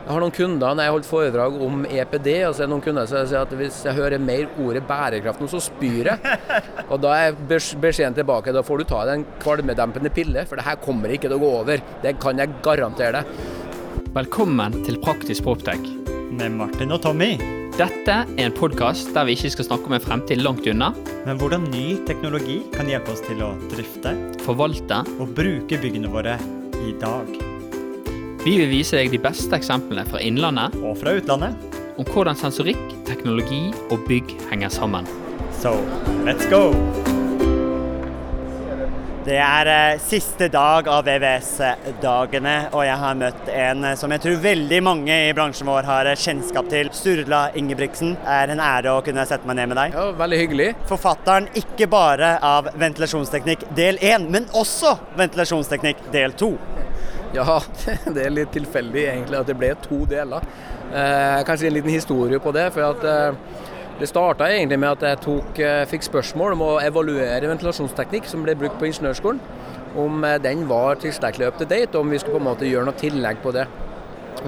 Jeg har noen kunder når jeg holdt foredrag om EPD, og så er det noen kunder som sier at hvis jeg hører mer ordet bærekraft nå, så spyr jeg. Og da er beskjeden tilbake da får du ta deg en kvalmedempende pille, for det her kommer ikke til å gå over. Det kan jeg garantere deg. Velkommen til Praktisk Proptech. Med Martin og Tommy. Dette er en podkast der vi ikke skal snakke om en fremtid langt unna. Men hvordan ny teknologi kan hjelpe oss til å drifte, Forvalte. og bruke byggene våre i dag. Vi vil vise deg de beste eksemplene fra innlandet Og fra utlandet. om hvordan sensorikk, teknologi og bygg henger sammen. So, let's go! Det er eh, siste dag av VVS-dagene, og jeg har møtt en eh, som jeg tror veldig mange i bransjen vår har eh, kjennskap til. Sturla Ingebrigtsen. Det er en ære å kunne sette meg ned med deg. Ja, Veldig hyggelig. Forfatteren ikke bare av ventilasjonsteknikk del 1, men også ventilasjonsteknikk del 2. Ja, det er litt tilfeldig egentlig at det ble to deler. Eh, kanskje en liten historie på det. for at eh, Det starta egentlig med at jeg tok, eh, fikk spørsmål om å evaluere ventilasjonsteknikk som ble brukt på ingeniørskolen. Om eh, den var tilstrekkelig up to date, og om vi skulle på en måte gjøre noe tillegg på det.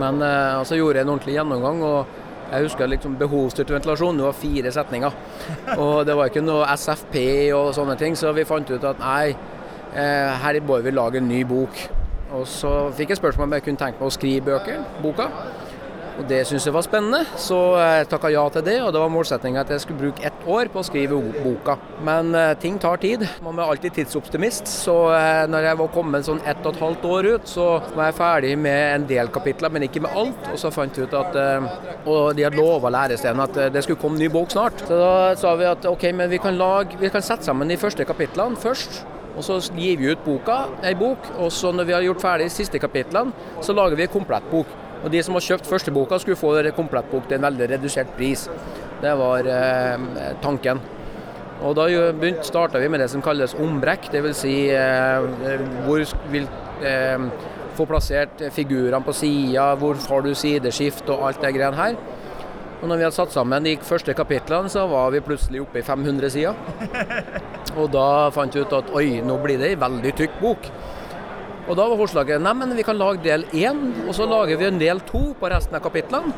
Men eh, altså gjorde jeg en ordentlig gjennomgang. og jeg husker liksom behovsstyrt ventilasjon, det var fire setninger. Og det var ikke noe SFP og sånne ting, så vi fant ut at nei, her bør vi lage en ny bok. Og så fikk jeg spørsmål om jeg kunne tenke meg å skrive bøker, boka. Og det syntes jeg var spennende, så jeg takka ja til det. Og det var målsettinga at jeg skulle bruke ett år på å skrive boka. Men eh, ting tar tid. Man er alltid tidsoptimist. Så eh, når jeg var kommet sånn ett og et halvt år ut, så var jeg ferdig med en del kapitler, men ikke med alt. Og så fant jeg ut at eh, Og de hadde lova lærestedene at det skulle komme ny bok snart. Så da sa vi at OK, men vi kan, lage, vi kan sette sammen de første kapitlene først. Og så gir vi ut boka, ei bok, og så når vi har gjort ferdig siste kapitlene, så lager vi ei komplett bok. Og de som har kjøpt første boka, skulle få en komplett bok til en veldig redusert pris. Det var eh, tanken. Og da starta vi med det som kalles ombrekk, dvs. Si, eh, hvor vil eh, få plassert figurene på sida, hvor får du sideskift og alt det greiene her. Og når vi hadde satt sammen de første kapitlene, så var vi plutselig oppe i 500 sider. Og da fant vi ut at oi, nå blir det ei veldig tykk bok. Og da var forslaget nei, vi kan lage del én, og så lager vi en del to på resten av kapitlene.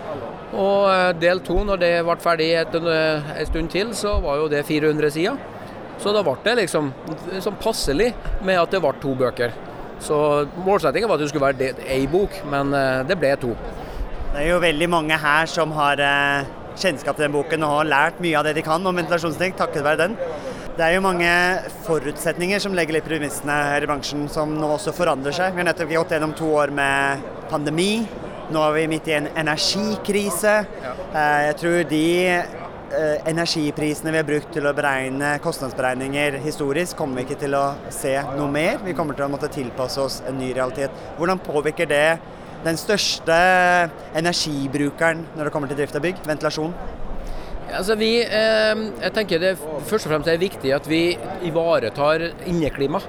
Og eh, del to, når det ble ferdig eh, en stund til, så var jo det 400 sider. Så da ble det liksom liksom passelig med at det ble to bøker. Så målsettingen var at det skulle være ei bok, men eh, det ble to. Det er jo veldig mange her som har kjennskap til den boken og har lært mye av det de kan om ventilasjonsteknikk takket være den. Det er jo mange forutsetninger som legger litt premissene her i bransjen, som nå også forandrer seg. Vi har nettopp gått gjennom to år med pandemi. Nå er vi midt i en energikrise. Eh, Jeg tror de eh, energiprisene vi har brukt til å beregne kostnadsberegninger historisk, kommer vi ikke til å se noe mer. Vi kommer til å måtte tilpasse oss en ny realitet. Hvordan påvirker det den største energibrukeren når det kommer til drift av bygg? Ventilasjon? Altså vi, eh, jeg tenker det først og fremst er viktig at vi ivaretar inneklima.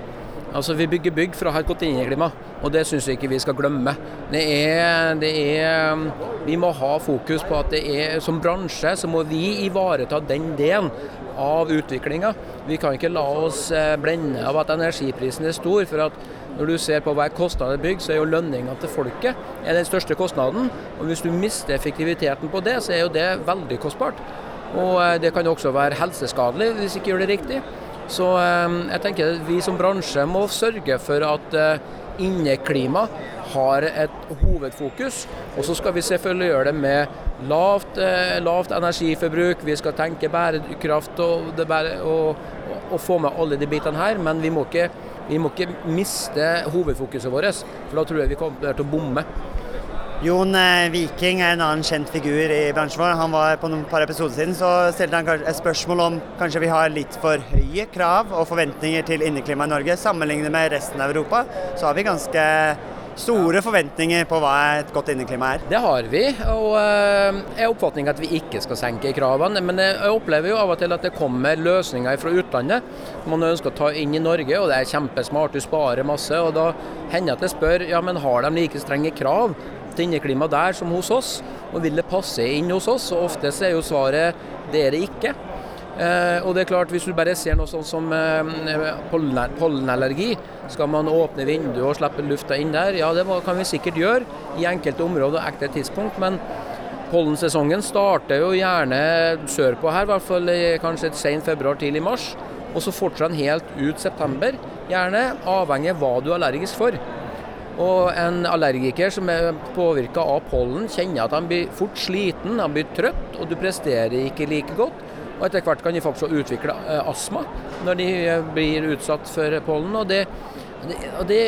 Altså Vi bygger bygg for å ha et godt inneklima, og det syns jeg ikke vi skal glemme. Det er, det er, vi må ha fokus på at det er, som bransje så må vi ivareta den delen av utviklinga. Vi kan ikke la oss eh, blende av at energiprisen er stor. for at når du ser på hva er kostnaden bygg, så er jo lønninga til folket den største kostnaden. Og hvis du mister effektiviteten på det, så er jo det veldig kostbart. Og eh, det kan også være helseskadelig hvis ikke gjør det riktig. Så eh, jeg tenker vi som bransje må sørge for at eh, inneklima har et hovedfokus. Og så skal vi selvfølgelig gjøre det med lavt, lavt energiforbruk. Vi skal tenke bærekraft og, og, og få med alle de bitene her. Men vi må ikke, vi må ikke miste hovedfokuset vårt, for da tror jeg vi kommer til å bomme. Jon eh, Viking er en annen kjent figur i bransjen vår. Han var På noen par episoder siden så stilte han et spørsmål om kanskje vi har litt for høye krav og forventninger til inneklima i Norge. Sammenlignet med resten av Europa, så har vi ganske store forventninger på hva et godt inneklima er. Det har vi, og jeg er oppfatningen at vi ikke skal senke kravene. Men jeg opplever jo av og til at det kommer løsninger fra utlandet man ønsker å ta inn i Norge, og det er kjempesmart, du sparer masse. og Da hender det at jeg spør ja, men har de like strenge krav til inneklima der som hos oss, og vil det passe inn hos oss? Og oftest er jo svaret det er det ikke. Eh, og det er klart, Hvis du bare ser noe sånn som eh, pollenallergi, skal man åpne vinduet og slippe lufta inn der? Ja, det kan vi sikkert gjøre i enkelte områder og ekte tidspunkt. men Pollensesongen starter jo gjerne sørpå her, i hvert fall kanskje et sent februar, tidlig mars. Og så fortsetter den helt ut september, gjerne avhengig av hva du er allergisk for. Og en allergiker som er påvirka av pollen, kjenner at han blir fort sliten, han blir trøtt, og du presterer ikke like godt. Og etter hvert kan de faktisk utvikle eh, astma når de eh, blir utsatt for pollen. Og det, det, det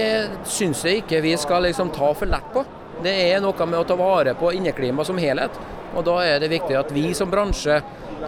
syns jeg ikke vi skal liksom ta for lett på. Det er noe med å ta vare på inneklimaet som helhet. Og da er det viktig at vi som bransje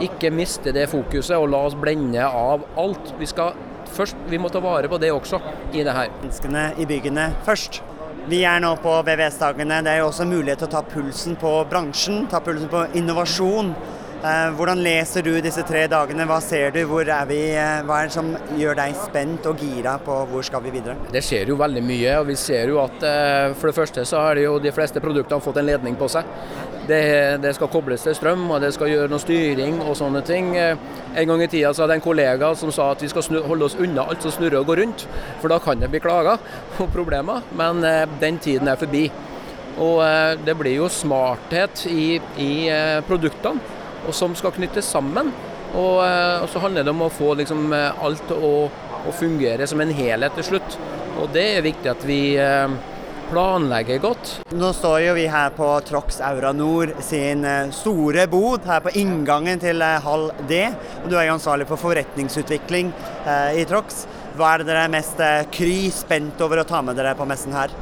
ikke mister det fokuset og la oss blende av alt. Vi, skal først, vi må ta vare på det også i det her. Menneskene i byggene først. Vi er nå på VVS-dagene. Det er jo også mulighet til å ta pulsen på bransjen, ta pulsen på innovasjon. Eh, hvordan leser du disse tre dagene? Hva ser du? Hvor er vi? Eh, hva er det som gjør deg spent og gira på hvor skal vi videre? Det skjer jo veldig mye. og Vi ser jo at eh, for det første så har jo de fleste produktene fått en ledning på seg. Det, det, skal kobles til strøm, og det skal gjøre noe styring og sånne ting. En gang i tida så hadde jeg en kollega som sa at vi skal holde oss unna alt som snurrer og går rundt, for da kan det bli klager og problemer. Men den tiden er forbi. Og det blir jo smarthet i, i produktene og som skal knyttes sammen. Og, eh, og så handler det om å få liksom, eh, alt å, å, fungere som en helhet til slutt. Og det er viktig at vi eh, planlegger godt. Nå står jo vi her på Trox Aura Nord sin store bod her på inngangen til Hall D. og Du er jo ansvarlig for forretningsutvikling i Trox. Hva er det dere er mest kry spent over å ta med dere på messen her?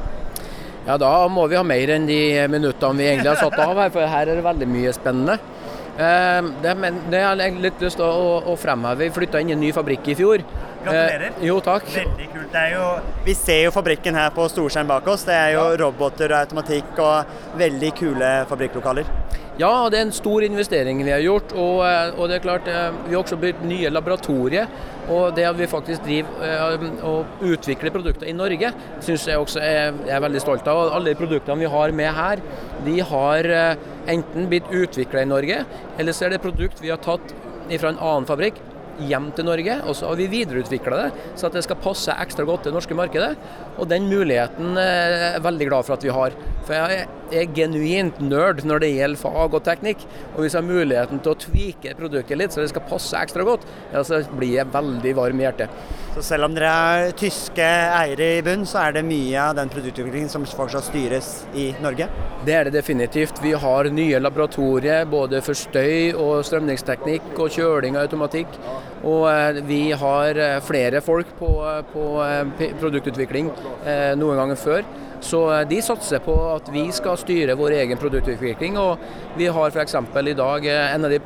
Ja, Da må vi ha mer enn de minuttene vi egentlig har satt av her, for her er det veldig mye spennende. Det, men, det har jeg litt lyst til å, å fremheve. Vi flytta inn i en ny fabrikk i fjor. Gratulerer. Eh, jo, takk. Veldig kult. Jo, vi ser jo fabrikken her på storskjerm bak oss. Det er jo roboter og automatikk og veldig kule fabrikklokaler. Ja, det er en stor investering vi har gjort. Og, eh, og det er klart, eh, vi har også bygd nye laboratorier. Og det at vi faktisk driver eh, og utvikler produkter i Norge, syns jeg også er, er veldig stolt av. Alle de produktene vi har med her, de har enten blitt utvikla i Norge, eller så er det produkt vi har tatt fra en annen fabrikk hjem til Norge, og så har vi videreutvikla det så at det skal passe ekstra godt til det norske markedet. Og den muligheten er jeg veldig glad for at vi har. For jeg er genuint nerd når det gjelder fag og teknikk. Og hvis jeg har muligheten til å tvike produktet litt så det skal passe ekstra godt, ja, så blir jeg veldig varm i hjertet. Så selv om dere er tyske eiere i bunn, så er det mye av den produktutviklingen som fortsatt styres i Norge? Det er det definitivt. Vi har nye laboratorier både for støy og strømningsteknikk og kjøling og automatikk. Og eh, vi har eh, flere folk på, eh, på produktutvikling noen ganger før. Så de satser på at vi skal styre vår egen produktutvikling. Og vi har f.eks. i dag en av, de,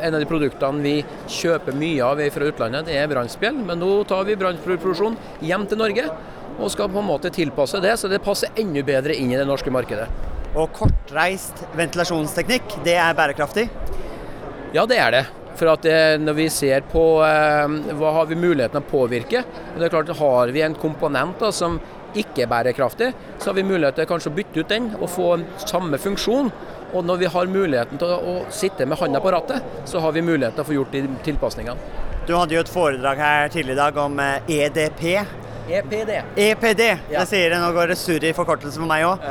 en av, de, produktene vi kjøper mye av fra utlandet, det er brannspjeld. Men nå tar vi brannproduksjon hjem til Norge og skal på en måte tilpasse det, så det passer enda bedre inn i det norske markedet. Og kortreist ventilasjonsteknikk, det er bærekraftig? Ja, det er det. For at det, Når vi ser på eh, hva har vi muligheten å påvirke, det er klart har vi en komponent da, som ikke er bærekraftig, så har vi mulighet til kanskje å bytte ut den og få samme funksjon. Og når vi har muligheten til å, sitte med hånda på rattet, så har vi mulighet til å få gjort de tilpasningene. Du hadde jo et foredrag her tidligere i dag om EDP. Eh, e EPD. EPD, ja. det sier det. Nå går det surr i forkortelse for meg òg.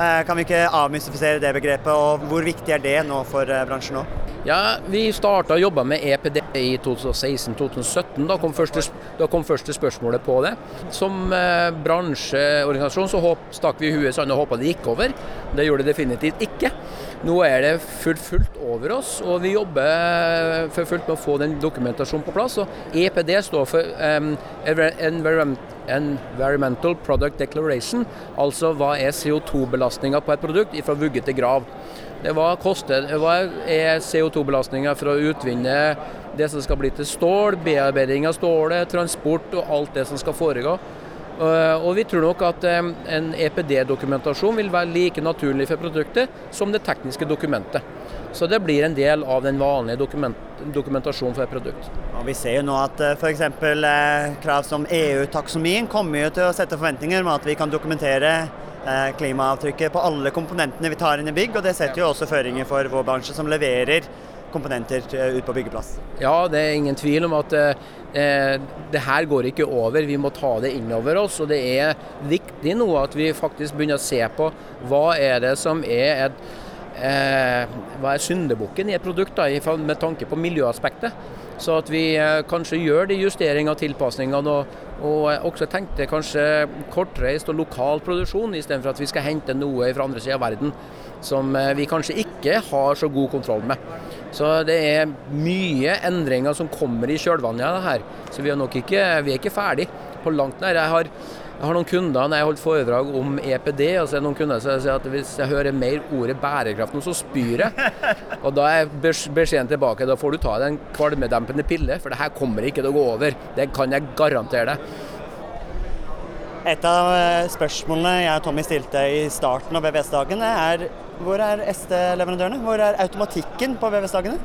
Eh, kan vi ikke avmystifisere det begrepet, og hvor viktig er det nå for eh, bransjen nå? Ja, Vi starta å jobbe med EPD i 2016-2017. Da, da kom første spørsmålet på det. Som eh, bransjeorganisasjon så håp, stakk vi huet sand og håpa det gikk over. Det gjorde det definitivt ikke. Nå er det fullt, fullt over oss, og vi jobber eh, for fullt med å få den dokumentasjonen på plass. Og EPD står for um, Environmental Product Declaration, altså hva er CO2-belastninga på et produkt fra vugge til grav. Det var, kostet, hva er CO2-belastninga for å utvinne det som skal bli til stål, bearbeiding av stålet, transport og alt det som skal foregå. Eh, og vi tror nok at eh, en EPD-dokumentasjon vil være like naturlig for produktet som det tekniske dokumentet. Så det blir en del av den vanlige dokument, dokumentasjonen for et produkt. Og vi ser jo nå at eh, f.eks. krav som EU-taksomien kommer jo til å sette forventninger om at vi kan dokumentere klimaavtrykket på alle komponentene vi tar inn i bygg. Og det setter jo også føringer for vår bransje, som leverer komponenter eh, ut på byggeplass. Ja, det er ingen tvil om at eh, det her går ikke over. Vi må ta det innover oss. Og det er viktig nå at vi faktisk begynner å se på hva er det som er et eh, hva er syndebukken i et produkt da, med tanke på miljøaspektet. Så at vi eh, kanskje gjør de justeringene og tilpasningene. Og, og også tenkte kanskje kortreist og lokal produksjon, istedenfor at vi skal hente noe fra andre siden av verden som eh, vi kanskje ikke har så god kontroll med. Så det er mye endringer som kommer i kjølvannet av det her. Så vi er nok ikke, vi er ikke ferdig på langt nær. Jeg har, jeg har noen kunder når jeg holdt foredrag om EPD, og så er det noen kunder som sier at hvis jeg hører mer ordet bærekraft nå, så spyr jeg. Og da er beskjeden tilbake da får du ta deg en kvalmedempende pille, for det her kommer ikke til å gå over. Det kan jeg garantere deg. Et av eh, spørsmålene jeg og Tommy stilte i starten av VVS-dagene, er hvor er ST-leverandørene? Hvor er automatikken på VVS-dagene?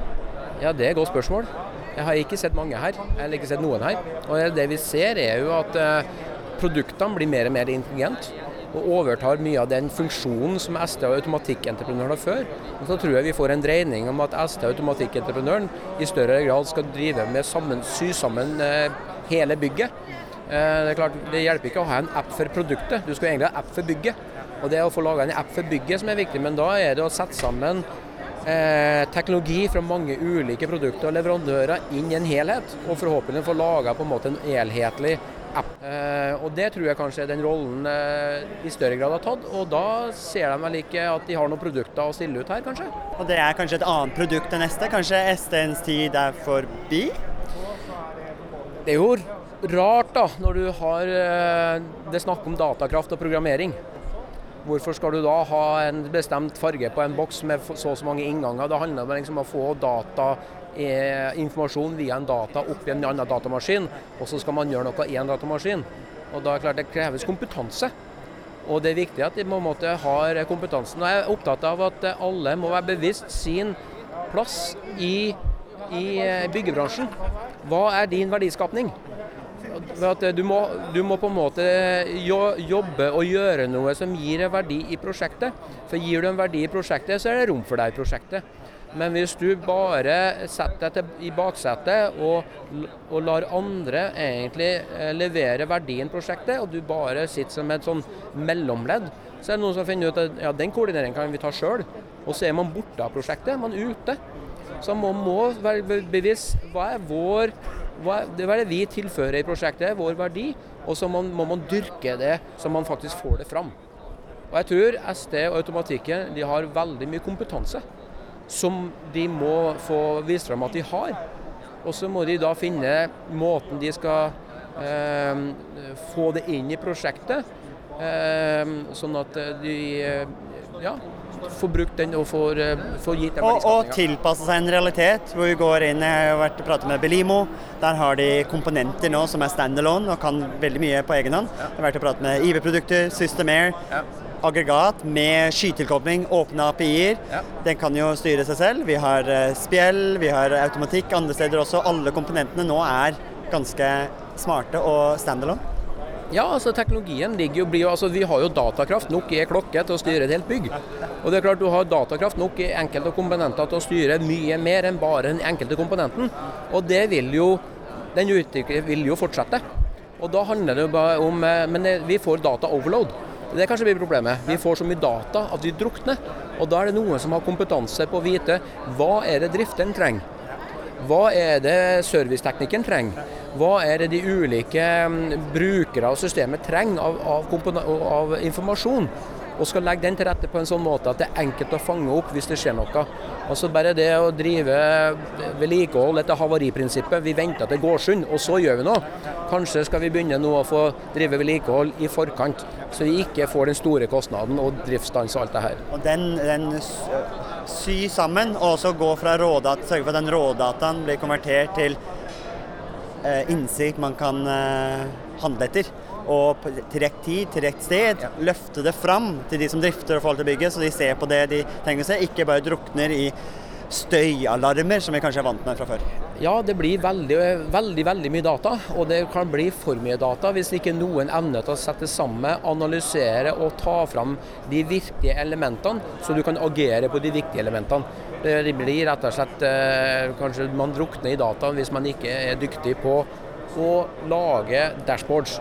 Ja, Det er et godt spørsmål. Jeg har ikke sett mange her. Jeg har ikke sett noen her. Og Det vi ser er jo at eh, produktene blir mer og mer intelligente og overtar mye av den funksjonen som ST og automatikkentreprenøren har før. Og så tror jeg vi får en dreining om at ST og automatikkentreprenøren i større grad skal drive med sammen, sy sammen eh, hele bygget. Eh, det er klart, det hjelper ikke å ha en app for produktet, du skal egentlig ha app for bygget. Og Det å få laga en app for bygget som er viktig, men da er det å sette sammen eh, teknologi fra mange ulike produkter og leverandører inn i en helhet. Og forhåpentlig få laga en helhetlig app. Eh, og Det tror jeg kanskje er den rollen eh, i større grad har tatt. Og da ser de vel ikke at de har noen produkter å stille ut her, kanskje. Og det er kanskje et annet produkt enn SD? Kanskje ST-ens tid er forbi? Det er jo rart da, når du har eh, det snakk om datakraft og programmering. Hvorfor skal du da ha en bestemt farge på en boks med så og så mange innganger? Det handler om liksom å få data, informasjon via en data opp i en annen datamaskin, og så skal man gjøre noe i en datamaskin. Og da er det klart Det kreves kompetanse. Og det er viktig at de på en måte har kompetansen. Og jeg er opptatt av at alle må være bevisst sin plass i, i eh, byggebransjen. Hva er din verdiskapning? Du må, du, må, på en måte jobbe og gjøre noe som gir en verdi i prosjektet. For gir du en verdi i prosjektet, så er det rom for deg i prosjektet. Men hvis du bare setter deg i baksetet og, og, lar andre egentlig eh, levere verdien prosjektet, og du bare sitter som et sånn mellomledd, så er det noen som finner ut at ja, den koordineringen kan vi ta sjøl. Og så er man borte av prosjektet, man er ute. Så man må være bevisst hva er vår hva er det vi tilfører i prosjektet, vår verdi, og så må man dyrke det så man faktisk får det fram. Og Jeg tror SD og automatikken de har veldig mye kompetanse som de må få vist fram at de har. Og så må de da finne måten de skal eh, få det inn i prosjektet, eh, sånn at de ja, får brukt den og får, får gitt den og, og tilpasse seg en realitet hvor vi går inn Jeg har vært og pratet med Belimo. Der har de komponenter nå som er standalone og kan veldig mye på egen hånd. Jeg har vært og pratet med IV-produkter, Systemair. Ja. Aggregat med skytilkobling, åpne API-er. Ja. Den kan jo styre seg selv. Vi har spjeld, spjell, vi har automatikk andre steder også. Alle komponentene nå er ganske smarte og standalone. Ja, altså teknologien ligger jo, blir altså Vi har jo datakraft nok i klokke til å styre et helt bygg. Og det er klart Du har datakraft nok i enkelte komponenter til å styre mye mer enn bare den enkelte komponenten. Og det vil jo den utviklingen vil jo fortsette. Og da handler det jo bare om eh, Men vi får data overload. Det er kanskje blir problemet. Vi får så mye data at vi drukner. Og da er det noen som har kompetanse på å vite hva er det drifteren trenger. Hva er det serviceteknikeren trenger? Hva er det de ulike mm, brukere av systemet trenger av, av, av, informasjon? Og skal legge den til rette på en sånn måte at det er enkelt å fange opp hvis det skjer noe. Altså Bare det å drive vedlikehold etter havariprinsippet. Vi venter til Gårdsund, og så gjør vi noe. Kanskje skal vi begynne nå å få drive vedlikehold i forkant, så vi ikke får den store kostnaden og driftsstans og alt det her. Og den, den sy sammen, og så gå fra rådata, sørge for at den rådataen blir konvertert til Eh, innsikt man kan eh, handle etter. Og til rett tid, til rett sted. Ja. Løfte det fram til de som drifter og forvalter bygget, så de ser på det de trenger å se. Ikke bare drukner i støyalarmer som vi kanskje er vant med fra før? Ja, det blir veldig, veldig, veldig mye data. Og det kan bli for mye data hvis ikke noen evner til å sette sammen, analysere og ta fram de viktige elementene, så du kan agere på de viktige elementene. Det blir rett og slett eh, Kanskje man drukner i data hvis man ikke er dyktig på å lage dashboards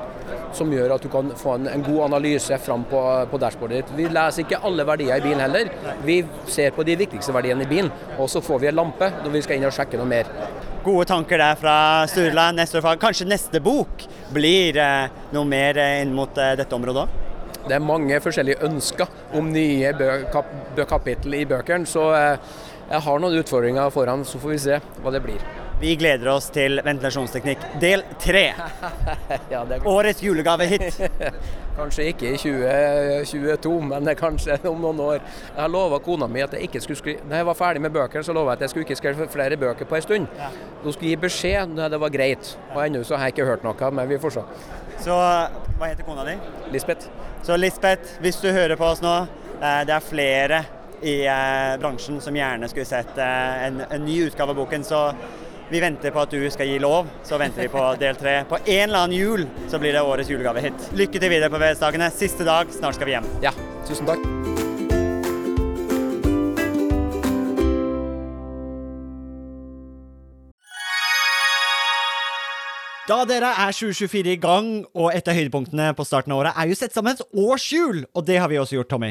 som gjør at du kan få en, en god analyse fram på, på, dashbordet ditt. Vi leser ikke alle verdier i bilen heller. Vi ser på de viktigste verdiene i bilen, og så får vi en lampe når vi skal inn og sjekke noe mer. Gode tanker der fra Sturla. Neste Kanskje neste bok blir eh, noe mer eh, inn mot eh, dette området òg? Det er mange forskjellige ønsker om nye bø kap kapittel i bøkene, så eh, jeg har noen utfordringer foran, så får vi se hva det blir. Vi gleder oss til ventilasjonsteknikk del tre. ja, Årets julegavehit. kanskje ikke i 2022, men kanskje om noen år. Jeg lova kona mi at jeg ikke skulle skrive Når jeg var ferdig med bøker, så lova jeg at jeg skulle ikke skrive flere bøker på en stund. Ja. Hun skulle gi beskjed når det var greit. Og ennå så har jeg ikke hørt noe, men vi får se. Så hva heter kona di? Lisbeth. Så Lisbeth, hvis du hører på oss nå, eh, det er flere i eh, bransjen som gjerne skulle sett eh, en, en ny utgave av boken. så vi venter på at du skal gi lov, så venter vi på del tre. På en eller annen jul så blir det årets julegavehit. Lykke til videre på VS-dagene. Siste dag, snart skal vi hjem. Ja, tusen takk. Da dere er 2024 i gang, og et av høydepunktene på starten av året er jo sett sammen et årshjul, og det har vi også gjort, Tommy.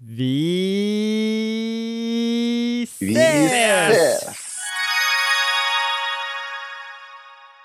Vi ses! Vi ses!